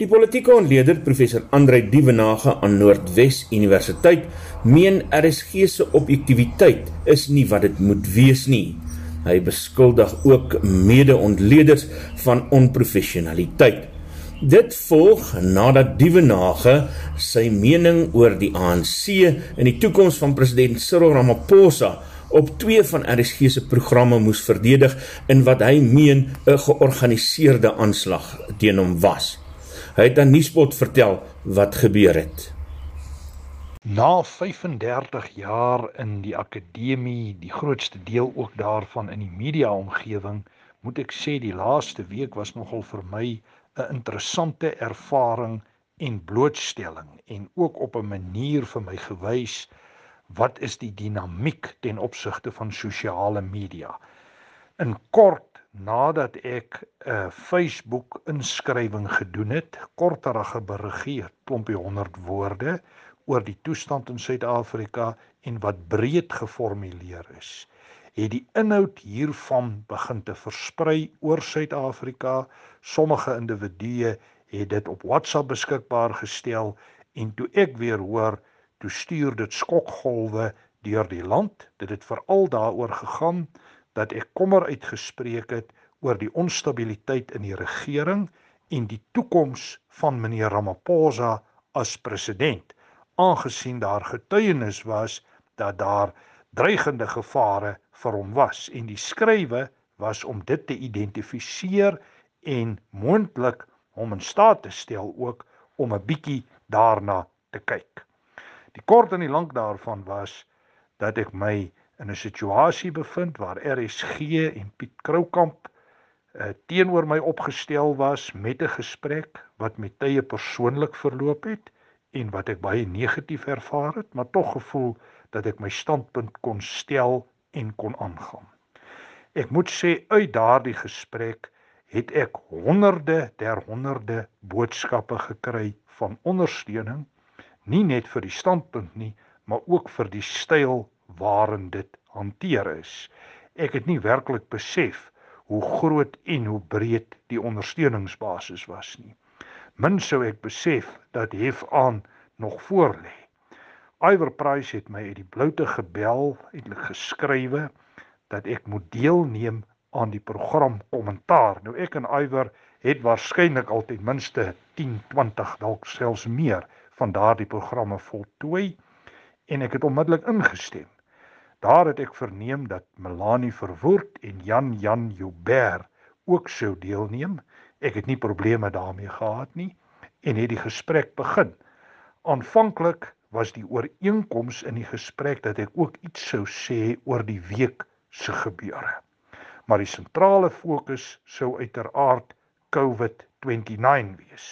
Die politieke ontleder professor Andrei Dievenage aan Noordwes Universiteit meen RSG se objektiviteit is nie wat dit moet wees nie. Hy beskuldig ook mede-ontleders van onprofessionaliteit. Dit volg nadat Dievenage sy mening oor die ANC en die toekoms van president Cyril Ramaphosa op twee van RSG se programme moes verdedig in wat hy meen 'n georganiseerde aanslag teen hom was. Hy het aan Nuuspot vertel wat gebeur het. Na 35 jaar in die akademie, die grootste deel ook daarvan in die media omgewing, moet ek sê die laaste week was nogal vir my 'n interessante ervaring en blootstelling en ook op 'n manier vir my gewys wat is die dinamiek ten opsigte van sosiale media. In kort nadat ek 'n uh, Facebook inskrywing gedoen het, korterige berigie, klompie 100 woorde oor die toestand in Suid-Afrika en wat breed geformuleer is, het die inhoud hiervan begin te versprei oor Suid-Afrika. Sommige individue het dit op WhatsApp beskikbaar gestel en toe ek weer hoor, toe stuur dit skokgolwe deur die land. Dit het veral daaroor gegaan dat ek kommer uitgespreek het oor die onstabiliteit in die regering en die toekoms van meneer Ramaphosa as president aangesien daar getuienis was dat daar dreigende gevare vir hom was en die skrywe was om dit te identifiseer en moontlik hom in staat te stel ook om 'n bietjie daarna te kyk. Die kort en die lank daarvan was dat ek my in 'n situasie bevind waar RSG en Piet Kroukamp uh, teenoor my opgestel was met 'n gesprek wat met tye persoonlik verloop het en wat ek baie negatief ervaar het, maar tog gevoel dat ek my standpunt kon stel en kon aangaan. Ek moet sê uit daardie gesprek het ek honderde ter honderde boodskappe gekry van ondersteuning nie net vir die standpunt nie, maar ook vir die styl waarin dit hanteer is. Ek het nie werklik besef hoe groot en hoe breed die ondersteuningsbasis was nie. Min sou ek besef dat hef aan nog voor lê. Iwer Price het my uit die bloute gebel, eintlik geskrywe dat ek moet deelneem aan die program kommentaar. Nou ek en Iwer het waarskynlik al ten minste 10, 20 dalk selfs meer van daardie programme voltooi en ek het onmiddellik ingestem. Daar het ek verneem dat Melanie Verwoerd en Jan Jan Joubert ook sou deelneem. Ek het nie probleme daarmee gehad nie en het die gesprek begin. Aanvanklik was die ooreenkoms in die gesprek dat ek ook iets sou sê oor die week se gebeure. Maar die sentrale fokus sou uiteraard COVID-29 wees.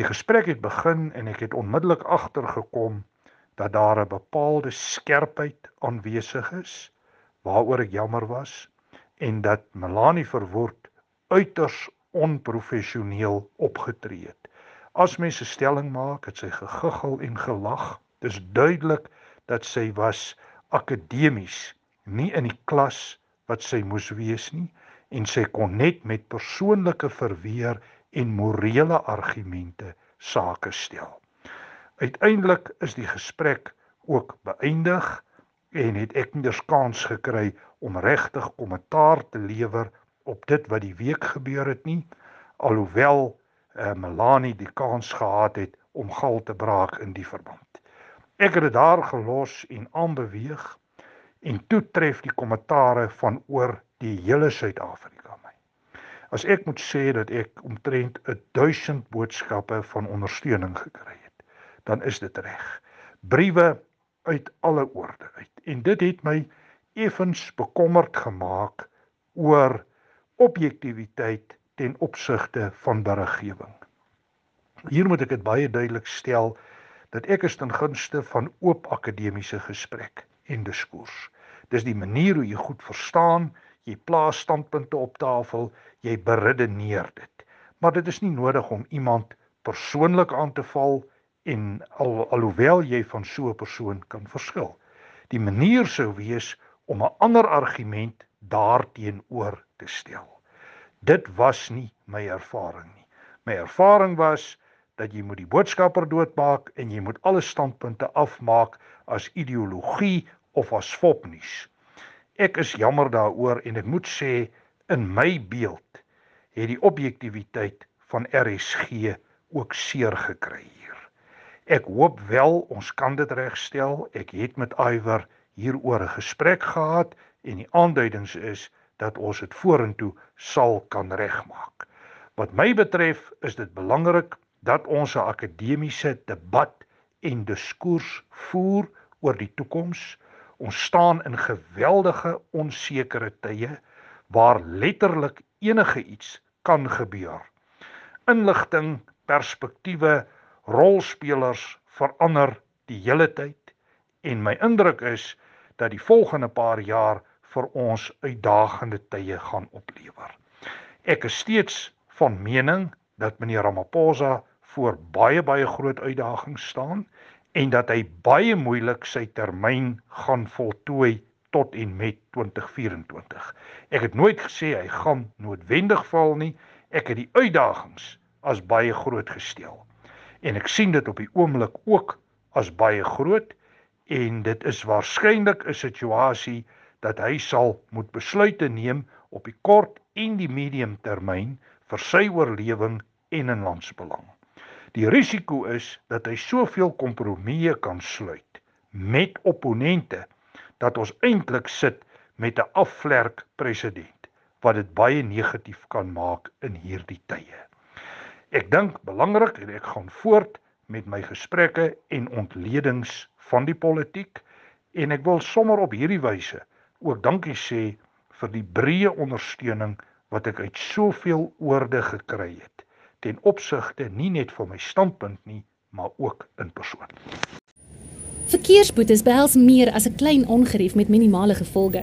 Die gesprek het begin en ek het onmiddellik agtergekom dat daar 'n bepaalde skerpheid aanwesig is waaroor ek jammer was en dat Melanie Verwoerd uiters onprofessioneel opgetree het. As mense stelling maak, het sy gegiggel en gelag. Dis duidelik dat sy was akademies, nie in die klas wat sy moes wees nie en sy kon net met persoonlike verweer en morele argumente sake stel. Uiteindelik is die gesprek ook beëindig en het ek eens kans gekry om regtig kommentaar te lewer op dit wat die week gebeur het nie alhoewel uh, Melanie die kans gehad het om gal te braak in die verband. Ek het dit daar gelos en aanbeweeg en toe tref die kommentare van oor die hele Suid-Afrika my. As ek moet sê dat ek omtrent 1000 boodskappe van ondersteuning gekry het dan is dit reg. Briewe uit alle oorde uit. En dit het my effens bekommerd gemaak oor objektiviteit ten opsigte van beriggewing. Hier moet ek dit baie duidelik stel dat ek is ten gunste van oop akademiese gesprek en diskurs. Dis die manier hoe jy goed verstaan, jy plaas standpunte op tafel, jy beredeneer dit. Maar dit is nie nodig om iemand persoonlik aan te val en al alhoewel jy van so 'n persoon kan verskil. Die manier sou wees om 'n ander argument daarteenoor te stel. Dit was nie my ervaring nie. My ervaring was dat jy moet die boodskapper doodmaak en jy moet alle standpunte afmaak as ideologie of as fopnuus. Ek is jammer daaroor en ek moet sê in my beeld het die objektiviteit van RSG ook seer gekry. Ek hoop wel ons kan dit regstel. Ek het met Iwer hieroor 'n gesprek gehad en die aanduidings is dat ons dit vorentoe sal kan regmaak. Wat my betref is dit belangrik dat ons 'n akademiese debat en diskurs voer oor die toekoms. Ons staan in geweldige onsekerte tye waar letterlik enige iets kan gebeur. Inligting, perspektiewe, rolspelers verander die hele tyd en my indruk is dat die volgende paar jaar vir ons uitdagende tye gaan oplewer. Ek is steeds van mening dat meneer Ramaphosa voor baie baie groot uitdagings staan en dat hy baie moeilik sy termyn gaan voltooi tot en met 2024. Ek het nooit gesê hy gaan noodwendig val nie. Ek het die uitdagings as baie groot gestel. En ek sien dit op die oomblik ook as baie groot en dit is waarskynlik 'n situasie dat hy sal moet besluite neem op die kort en die medium termyn vir sy oorlewing en in landsbelang. Die risiko is dat hy soveel kompromieë kan sluit met opponente dat ons eintlik sit met 'n afvlerk president wat dit baie negatief kan maak in hierdie tye. Ek dink belangrik en ek gaan voort met my gesprekke en ontledings van die politiek en ek wil sommer op hierdie wyse ook dankie sê vir die breë ondersteuning wat ek uit soveel oorde gekry het ten opsigte nie net van my standpunt nie maar ook in persoon. Verkeersboetes behels meer as 'n klein ongerief met minimale gevolge.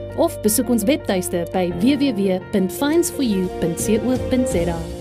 of besoek ons webtuiste by www.finds4u.co.za.